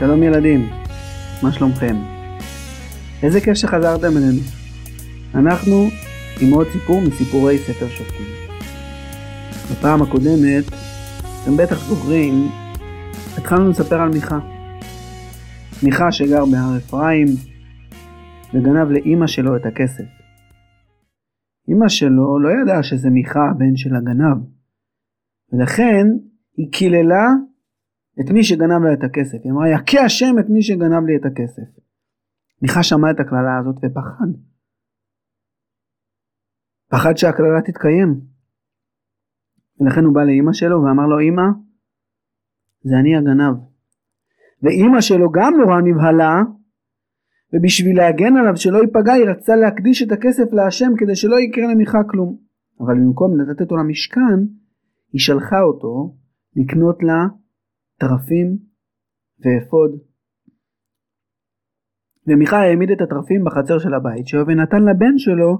שלום ילדים, מה שלומכם? איזה כיף שחזרתם אלינו. אנחנו עם עוד סיפור מסיפורי ספר שופטים. בפעם הקודמת, אתם בטח זוכרים, התחלנו לספר על מיכה. מיכה שגר בהר אפרים וגנב לאימא שלו את הכסף. אימא שלו לא ידעה שזה מיכה הבן של הגנב, ולכן היא קיללה את מי שגנב לה את הכסף. היא אמרה, יכה השם את מי שגנב לי את הכסף. מיכה שמע את הקללה הזאת ופחד. פחד שהקללה תתקיים. ולכן הוא בא לאימא שלו ואמר לו, אימא, זה אני הגנב. ואימא שלו גם נורא נבהלה, ובשביל להגן עליו שלא ייפגע היא רצתה להקדיש את הכסף להשם כדי שלא יקרה למיכה כלום. אבל במקום לתת אותו למשכן, היא שלחה אותו לקנות לה תרפים ואפוד. ומיכה העמיד את התרפים בחצר של הבית שלו ונתן לבן שלו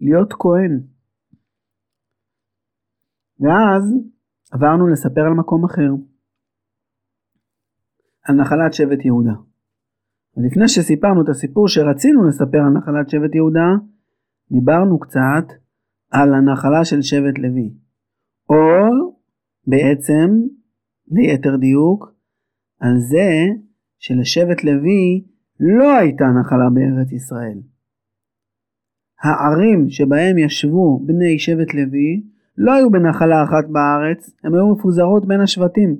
להיות כהן. ואז עברנו לספר על מקום אחר, על נחלת שבט יהודה. ולפני שסיפרנו את הסיפור שרצינו לספר על נחלת שבט יהודה, דיברנו קצת על הנחלה של שבט לוי. או בעצם ליתר דיוק, על זה שלשבט לוי לא הייתה נחלה בארץ ישראל. הערים שבהם ישבו בני שבט לוי לא היו בנחלה אחת בארץ, הם היו מפוזרות בין השבטים.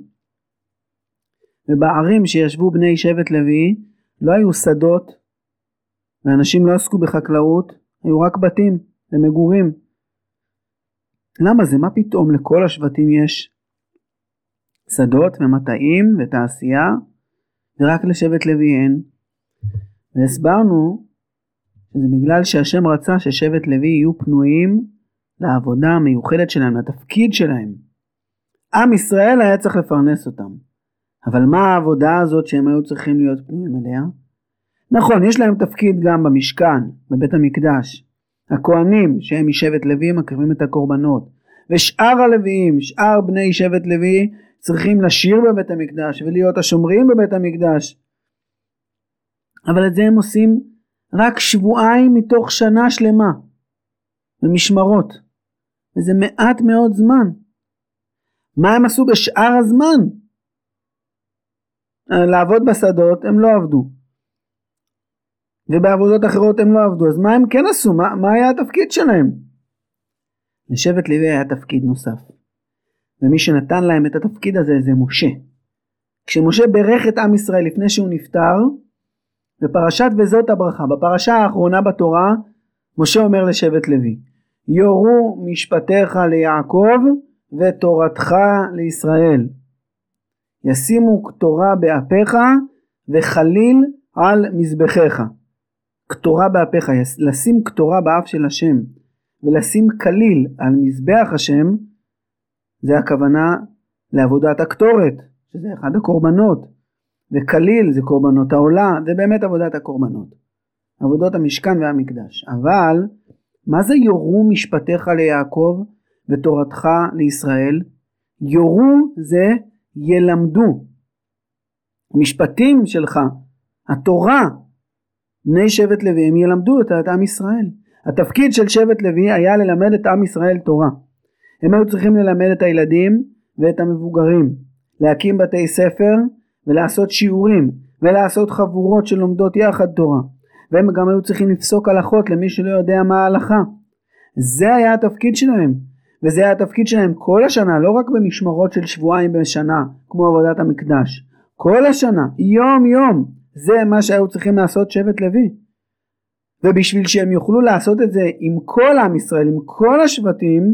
ובערים שישבו בני שבט לוי לא היו שדות, ואנשים לא עסקו בחקלאות, היו רק בתים למגורים. למה זה? מה פתאום לכל השבטים יש שדות ומטעים ותעשייה, ורק לשבט לוי אין. והסברנו שזה בגלל שהשם רצה ששבט לוי יהיו פנויים לעבודה המיוחדת שלהם, לתפקיד שלהם. עם ישראל היה צריך לפרנס אותם. אבל מה העבודה הזאת שהם היו צריכים להיות פנויים אליה? נכון, יש להם תפקיד גם במשכן, בבית המקדש. הכהנים שהם משבט לוי מקריבים את הקורבנות. ושאר הלוויים, שאר בני שבט לוי, צריכים לשיר בבית המקדש ולהיות השומרים בבית המקדש. אבל את זה הם עושים רק שבועיים מתוך שנה שלמה, במשמרות, וזה מעט מאוד זמן. מה הם עשו בשאר הזמן? לעבוד בשדות הם לא עבדו. ובעבודות אחרות הם לא עבדו, אז מה הם כן עשו? מה, מה היה התפקיד שלהם? לשבט לוי היה תפקיד נוסף. ומי שנתן להם את התפקיד הזה זה משה. כשמשה בירך את עם ישראל לפני שהוא נפטר, בפרשת וזאת הברכה, בפרשה האחרונה בתורה, משה אומר לשבט לוי, יורו משפטיך ליעקב ותורתך לישראל. ישימו קטורה באפיך וחליל על מזבחיך. קטורה באפיך, לשים קטורה באף של השם ולשים כליל על מזבח השם זה הכוונה לעבודת הקטורת, שזה אחד הקורבנות, וכליל זה קורבנות העולה, זה באמת עבודת הקורבנות. עבודות המשכן והמקדש. אבל, מה זה יורו משפטיך ליעקב ותורתך לישראל? יורו זה ילמדו. משפטים שלך, התורה, בני שבט לוי, הם ילמדו את עם ישראל. התפקיד של שבט לוי היה ללמד את עם ישראל תורה. הם היו צריכים ללמד את הילדים ואת המבוגרים, להקים בתי ספר ולעשות שיעורים ולעשות חבורות שלומדות יחד תורה. והם גם היו צריכים לפסוק הלכות למי שלא יודע מה ההלכה. זה היה התפקיד שלהם וזה היה התפקיד שלהם כל השנה לא רק במשמרות של שבועיים בשנה כמו עבודת המקדש. כל השנה יום יום זה מה שהיו צריכים לעשות שבט לוי. ובשביל שהם יוכלו לעשות את זה עם כל עם ישראל עם כל השבטים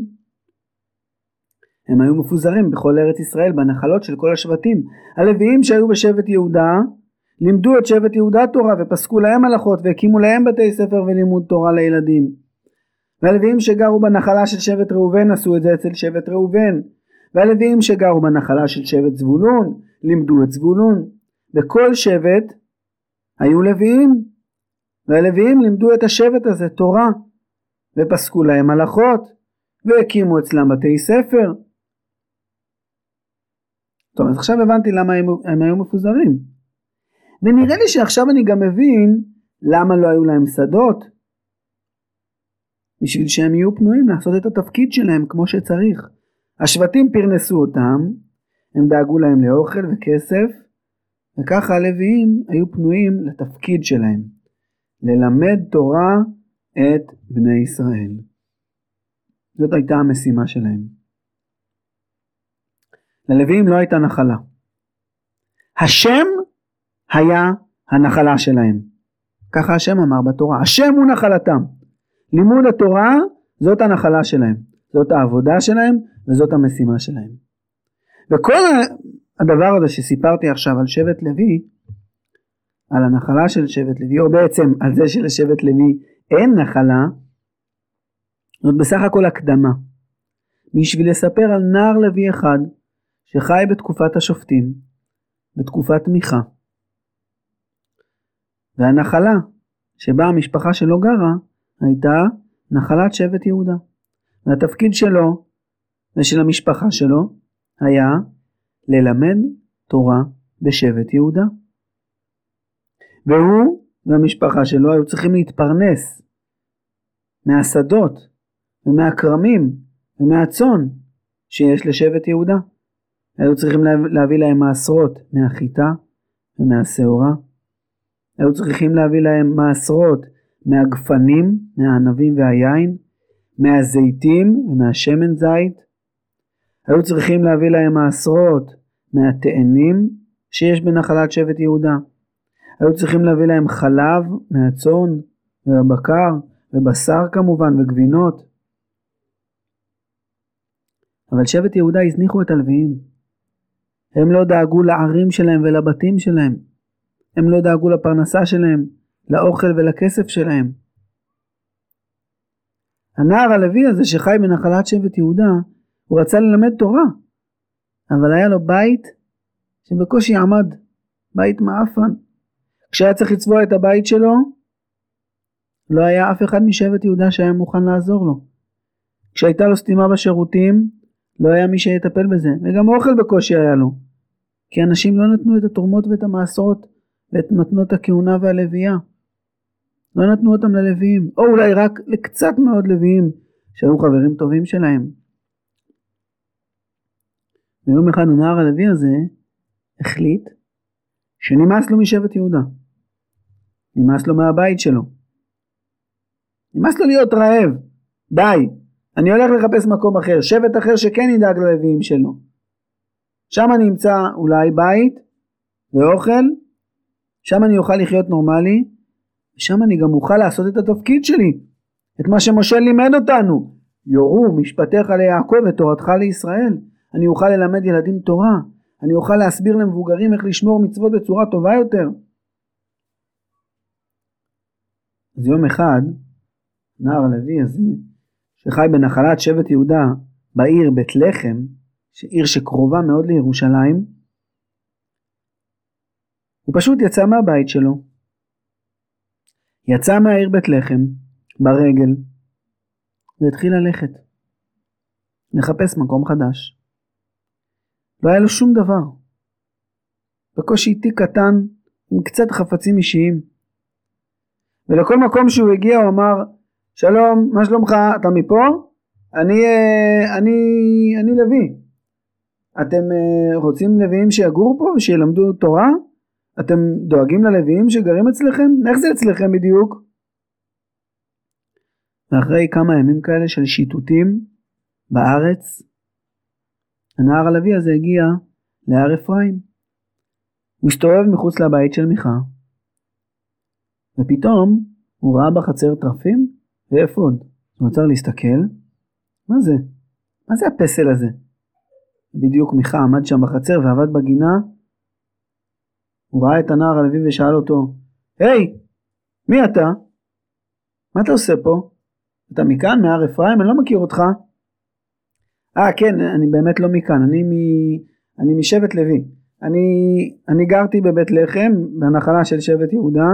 הם היו מפוזרים בכל ארץ ישראל בנחלות של כל השבטים. הלוויים שהיו בשבט יהודה לימדו את שבט יהודה תורה ופסקו להם הלכות והקימו להם בתי ספר ולימוד תורה לילדים. והלוויים שגרו בנחלה של שבט ראובן עשו את זה אצל שבט ראובן. והלוויים שגרו בנחלה של שבט זבולון לימדו את זבולון. בכל שבט היו לוויים והלוויים לימדו את השבט הזה תורה ופסקו להם הלכות והקימו אצלם בתי ספר טוב אז עכשיו הבנתי למה הם, הם היו מפוזרים ונראה לי שעכשיו אני גם מבין למה לא היו להם שדות. בשביל שהם יהיו פנויים לעשות את התפקיד שלהם כמו שצריך. השבטים פרנסו אותם, הם דאגו להם לאוכל וכסף, וככה הלוויים היו פנויים לתפקיד שלהם, ללמד תורה את בני ישראל. זאת הייתה המשימה שלהם. ללוויים לא הייתה נחלה. השם היה הנחלה שלהם. ככה השם אמר בתורה, השם הוא נחלתם. לימוד התורה זאת הנחלה שלהם, זאת העבודה שלהם וזאת המשימה שלהם. וכל הדבר הזה שסיפרתי עכשיו על שבט לוי, על הנחלה של שבט לוי, או בעצם על זה שלשבט לוי אין נחלה, זאת בסך הכל הקדמה. בשביל לספר על נער לוי אחד שחי בתקופת השופטים, בתקופת מיכה. והנחלה שבה המשפחה שלו גרה הייתה נחלת שבט יהודה. והתפקיד שלו ושל המשפחה שלו היה ללמד תורה בשבט יהודה. והוא והמשפחה שלו היו צריכים להתפרנס מהשדות ומהכרמים ומהצאן שיש לשבט יהודה. היו צריכים להביא להם מעשרות מהחיטה ומהשעורה. היו צריכים להביא להם מעשרות מהגפנים, מהענבים והיין, מהזיתים ומהשמן זית. היו צריכים להביא להם מעשרות מהתאנים שיש בנחלת שבט יהודה. היו צריכים להביא להם חלב מהצאן והבקר ובשר כמובן וגבינות. אבל שבט יהודה הזניחו את הלוויים. הם לא דאגו לערים שלהם ולבתים שלהם. הם לא דאגו לפרנסה שלהם, לאוכל ולכסף שלהם. הנער הלוי הזה שחי בנחלת שבט יהודה, הוא רצה ללמד תורה, אבל היה לו בית שבקושי עמד, בית מעפן. כשהיה צריך לצבוע את הבית שלו, לא היה אף אחד משבט יהודה שהיה מוכן לעזור לו. כשהייתה לו סתימה בשירותים, לא היה מי שיטפל בזה, וגם אוכל בקושי היה לו. כי אנשים לא נתנו את התרומות ואת המעשרות ואת מתנות הכהונה והלוויה. לא נתנו אותם ללוויים, או אולי רק לקצת מאוד לוויים שהיו חברים טובים שלהם. ויום אחד הנער הלוי הזה החליט שנמאס לו משבט יהודה. נמאס לו מהבית שלו. נמאס לו להיות רעב. די, אני הולך לחפש מקום אחר, שבט אחר שכן ידאג ללוויים שלו. שם אני אמצא אולי בית ואוכל, שם אני אוכל לחיות נורמלי, ושם אני גם אוכל לעשות את התפקיד שלי, את מה שמשה לימד אותנו. יורו משפטיך ליעקב ותורתך לישראל. אני אוכל ללמד ילדים תורה, אני אוכל להסביר למבוגרים איך לשמור מצוות בצורה טובה יותר. אז יום אחד, נער הלוי הזה, שחי בנחלת שבט יהודה בעיר בית לחם, עיר שקרובה מאוד לירושלים, הוא פשוט יצא מהבית שלו. יצא מהעיר בית לחם, ברגל, והתחיל ללכת. לחפש מקום חדש. לא היה לו שום דבר. בקושי תיק קטן עם קצת חפצים אישיים. ולכל מקום שהוא הגיע הוא אמר שלום מה שלומך אתה מפה? אני אה, אני אני לוי. אתם אה, רוצים לוויים שיגורו פה ושילמדו תורה? אתם דואגים ללוויים שגרים אצלכם? איך זה אצלכם בדיוק? ואחרי כמה ימים כאלה של שיטוטים בארץ הנער הלוי הזה הגיע להר אפרים. הוא הסתובב מחוץ לבית של מיכה, ופתאום הוא ראה בחצר טרפים ואפוד. הוא עצר להסתכל, מה זה? מה זה הפסל הזה? בדיוק מיכה עמד שם בחצר ועבד בגינה. הוא ראה את הנער הלוי ושאל אותו, היי, מי אתה? מה אתה עושה פה? אתה מכאן, מהר אפרים? אני לא מכיר אותך. אה כן, אני באמת לא מכאן, אני, מ... אני משבט לוי. אני, אני גרתי בבית לחם, בנחלה של שבט יהודה,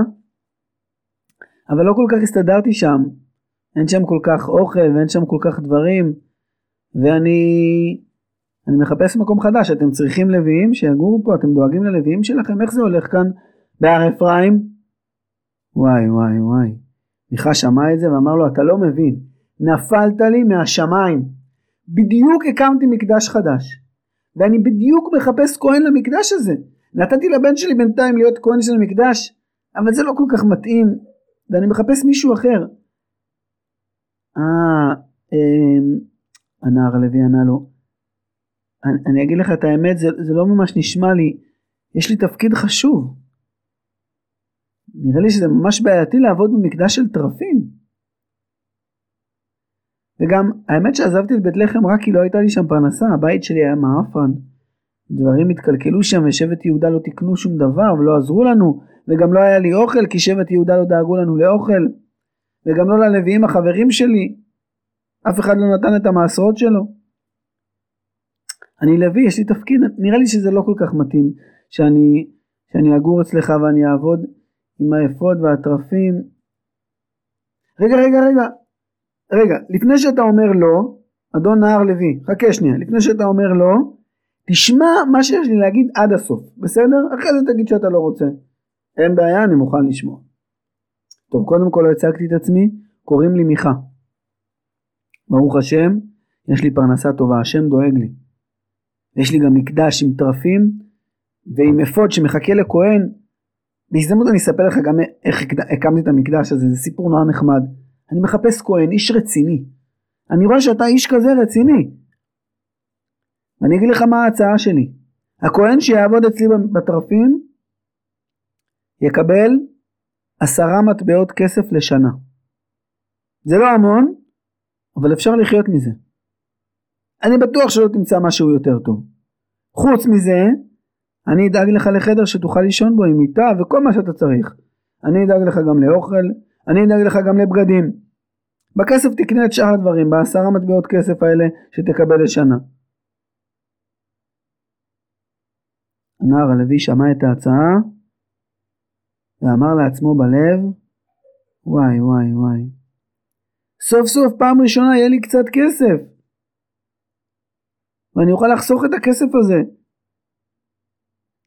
אבל לא כל כך הסתדרתי שם. אין שם כל כך אוכל ואין שם כל כך דברים, ואני אני מחפש מקום חדש, אתם צריכים לוויים שיגורו פה, אתם דואגים ללוויים שלכם, איך זה הולך כאן? בהר אפרים? וואי וואי וואי. מיכה שמע את זה ואמר לו אתה לא מבין, נפלת לי מהשמיים. בדיוק הקמתי מקדש חדש, ואני בדיוק מחפש כהן למקדש הזה. נתתי לבן שלי בינתיים להיות כהן של המקדש, אבל זה לא כל כך מתאים, ואני מחפש מישהו אחר. אה, אמ, הנער הלוי ענה לו, אני, אני אגיד לך את האמת, זה, זה לא ממש נשמע לי, יש לי תפקיד חשוב. נראה לי שזה ממש בעייתי לעבוד במקדש של טרפים. וגם האמת שעזבתי את בית לחם רק כי לא הייתה לי שם פרנסה, הבית שלי היה מעפן. דברים התקלקלו שם ושבט יהודה לא תיקנו שום דבר ולא עזרו לנו וגם לא היה לי אוכל כי שבט יהודה לא דאגו לנו לאוכל וגם לא ללוויים החברים שלי אף אחד לא נתן את המעשרות שלו אני לוי יש לי תפקיד נראה לי שזה לא כל כך מתאים שאני, שאני אגור אצלך ואני אעבוד עם האפוד והטרפים רגע רגע רגע רגע לפני שאתה אומר לא אדון נהר לוי חכה שנייה לפני שאתה אומר לא תשמע מה שיש לי להגיד עד הסוף, בסדר? אחרי זה תגיד שאתה לא רוצה. אין בעיה, אני מוכן לשמוע. טוב, קודם כל לא הצגתי את עצמי, קוראים לי מיכה. ברוך השם, יש לי פרנסה טובה, השם דואג לי. יש לי גם מקדש עם טרפים ועם אפוד שמחכה לכהן. בהזדמנות אני אספר לך גם איך הקמתי את המקדש הזה, זה סיפור נורא נחמד. אני מחפש כהן, איש רציני. אני רואה שאתה איש כזה רציני. ואני אגיד לך מה ההצעה שלי. הכהן שיעבוד אצלי בטרפים יקבל עשרה מטבעות כסף לשנה. זה לא המון, אבל אפשר לחיות מזה. אני בטוח שלא תמצא משהו יותר טוב. חוץ מזה, אני אדאג לך לחדר שתוכל לישון בו עם מיטה וכל מה שאתה צריך. אני אדאג לך גם לאוכל, אני אדאג לך גם לבגדים. בכסף תקנה את שאר הדברים, בעשרה מטבעות כסף האלה שתקבל לשנה. הנער הלוי שמע את ההצעה ואמר לעצמו בלב וואי וואי וואי. סוף סוף פעם ראשונה יהיה לי קצת כסף. ואני אוכל לחסוך את הכסף הזה.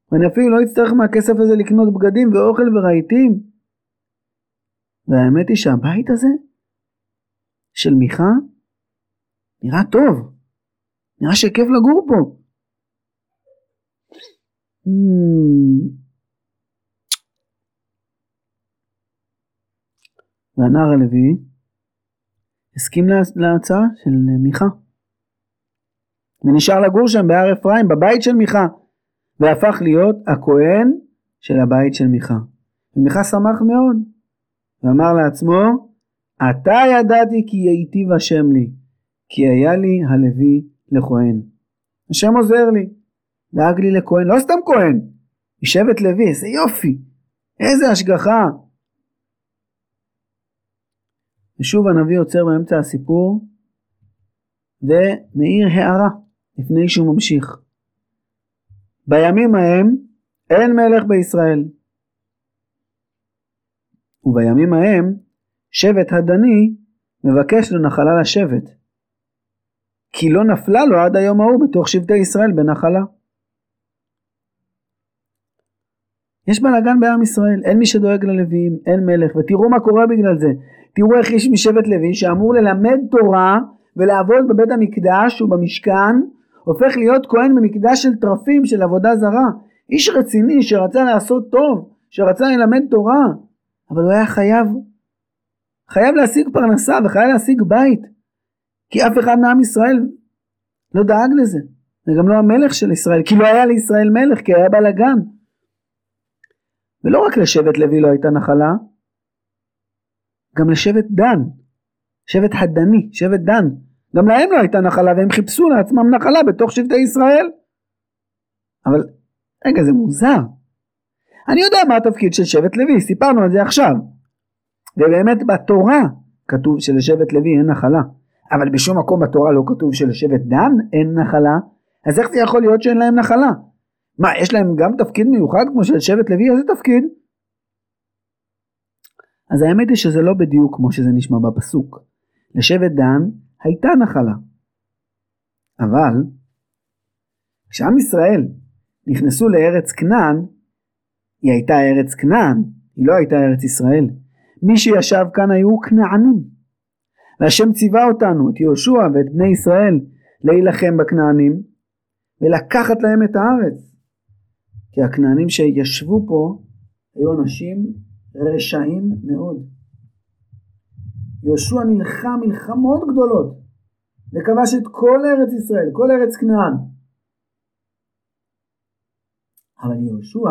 ואני אפילו לא אצטרך מהכסף הזה לקנות בגדים ואוכל ורהיטים. והאמת היא שהבית הזה של מיכה נראה טוב. נראה שכיף לגור פה. Hmm. והנער הלוי הסכים להצעה של מיכה. ונשאר לגור שם בהר אפרים בבית של מיכה. והפך להיות הכהן של הבית של מיכה. ומיכה שמח מאוד. ואמר לעצמו עתה ידעתי כי ייטיב השם לי כי היה לי הלוי לכהן. השם עוזר לי דאג לי לכהן, לא סתם כהן, משבט לוי, איזה יופי, איזה השגחה. ושוב הנביא עוצר באמצע הסיפור ומאיר הערה לפני שהוא ממשיך. בימים ההם אין מלך בישראל. ובימים ההם שבט הדני מבקש לו נחלה לשבט. כי לא נפלה לו עד היום ההוא בתוך שבטי ישראל בנחלה. יש בלאגן בעם ישראל, אין מי שדואג ללוויים, אין מלך, ותראו מה קורה בגלל זה. תראו איך איש משבט לוי שאמור ללמד תורה ולעבוד בבית המקדש ובמשכן, הופך להיות כהן במקדש של טרפים של עבודה זרה. איש רציני שרצה לעשות טוב, שרצה ללמד תורה, אבל הוא היה חייב, חייב להשיג פרנסה וחייב להשיג בית. כי אף אחד מעם ישראל לא דאג לזה, וגם לא המלך של ישראל, כי לא היה לישראל מלך, כי היה בלאגן. ולא רק לשבט לוי לא הייתה נחלה, גם לשבט דן, שבט הדני, שבט דן, גם להם לא הייתה נחלה והם חיפשו לעצמם נחלה בתוך שבטי ישראל. אבל רגע זה מוזר. אני יודע מה התפקיד של שבט לוי, סיפרנו על זה עכשיו. ובאמת בתורה כתוב שלשבט לוי אין נחלה. אבל בשום מקום בתורה לא כתוב שלשבט דן אין נחלה. אז איך זה יכול להיות שאין להם נחלה? מה, יש להם גם תפקיד מיוחד כמו של שבט לוי? איזה תפקיד? אז האמת היא שזה לא בדיוק כמו שזה נשמע בפסוק. לשבט דן הייתה נחלה. אבל כשעם ישראל נכנסו לארץ כנען, היא הייתה ארץ כנען, היא לא הייתה ארץ ישראל. מי שישב כאן היו כנענים. והשם ציווה אותנו, את יהושע ואת בני ישראל, להילחם בכנענים ולקחת להם את הארץ. כי הכנענים שישבו פה היו אנשים רשעים מאוד. יהושע נלחם מלחמות גדולות וכבש את כל ארץ ישראל, כל ארץ כנען. אבל יהושע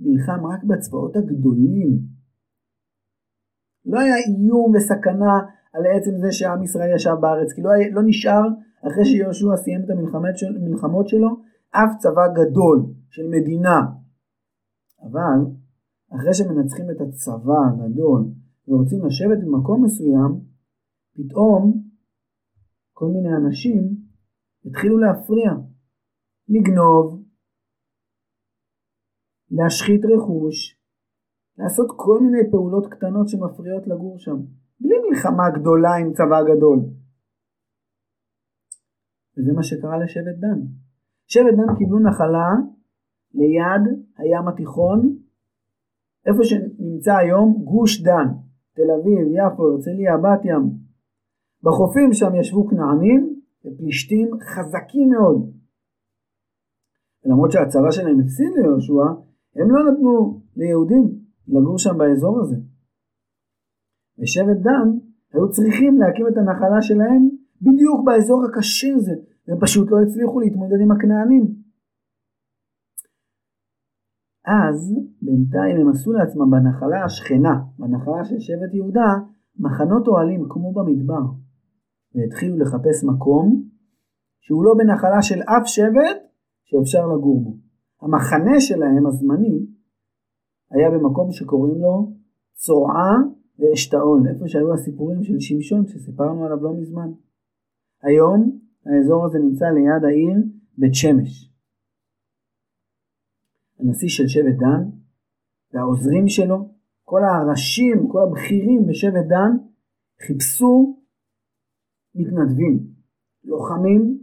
נלחם רק בצבאות הגדולים. לא היה איום וסכנה על עצם זה שעם ישראל ישב בארץ, כי לא, היה, לא נשאר אחרי שיהושע סיים את המלחמות שלו אף צבא גדול של מדינה. אבל אחרי שמנצחים את הצבא הגדול ורוצים לשבת במקום מסוים, פתאום כל מיני אנשים התחילו להפריע, לגנוב, להשחית רכוש, לעשות כל מיני פעולות קטנות שמפריעות לגור שם, בלי מלחמה גדולה עם צבא גדול. וזה מה שקרה לשבט דן. שבט דן קיבלו נחלה ליד הים התיכון, איפה שנמצא היום גוש דן, תל אביב, יפו, הרצליה, בת ים. בחופים שם ישבו כנענים ופלישתים חזקים מאוד. למרות שהצבא שלהם הפסיד ליהושע, הם לא נתנו ליהודים לגור שם באזור הזה. ושבט דן היו צריכים להקים את הנחלה שלהם בדיוק באזור הקשה הזה, והם פשוט לא הצליחו להתמודד עם הכנענים. אז בינתיים הם עשו לעצמם בנחלה השכנה, בנחלה של שבט יהודה, מחנות אוהלים כמו במדבר, והתחילו לחפש מקום שהוא לא בנחלה של אף שבט שאפשר לגור בו. המחנה שלהם הזמני היה במקום שקוראים לו צורעה ואשתאול, איפה שהיו הסיפורים של שמשון שסיפרנו עליו לא מזמן. היום האזור הזה נמצא ליד העיר בית שמש. הנשיא של שבט דן והעוזרים שלו, כל הראשים, כל הבכירים בשבט דן, חיפשו מתנדבים, לוחמים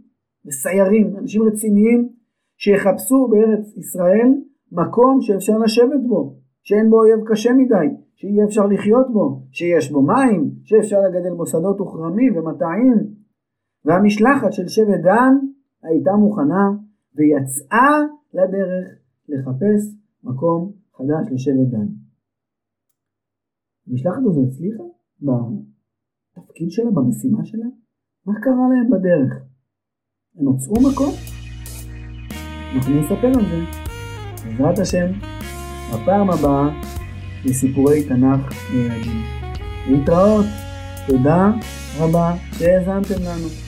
וסיירים, אנשים רציניים שיחפשו בארץ ישראל מקום שאפשר לשבת בו, שאין בו אויב קשה מדי, שיהיה אפשר לחיות בו, שיש בו מים, שאפשר לגדל בו שדות וכרמים ומטעים. והמשלחת של שבט דן הייתה מוכנה ויצאה לדרך לחפש מקום חדש לשבט דן. המשלחת הזו הצליחה בתפקיד שלה, במשימה שלה? מה קרה להם בדרך? הם מצאו מקום? אנחנו נספר על זה, בעזרת השם, בפעם הבאה לסיפורי תנ"ך לילדים. להתראות, תודה רבה שהאזנתם לנו.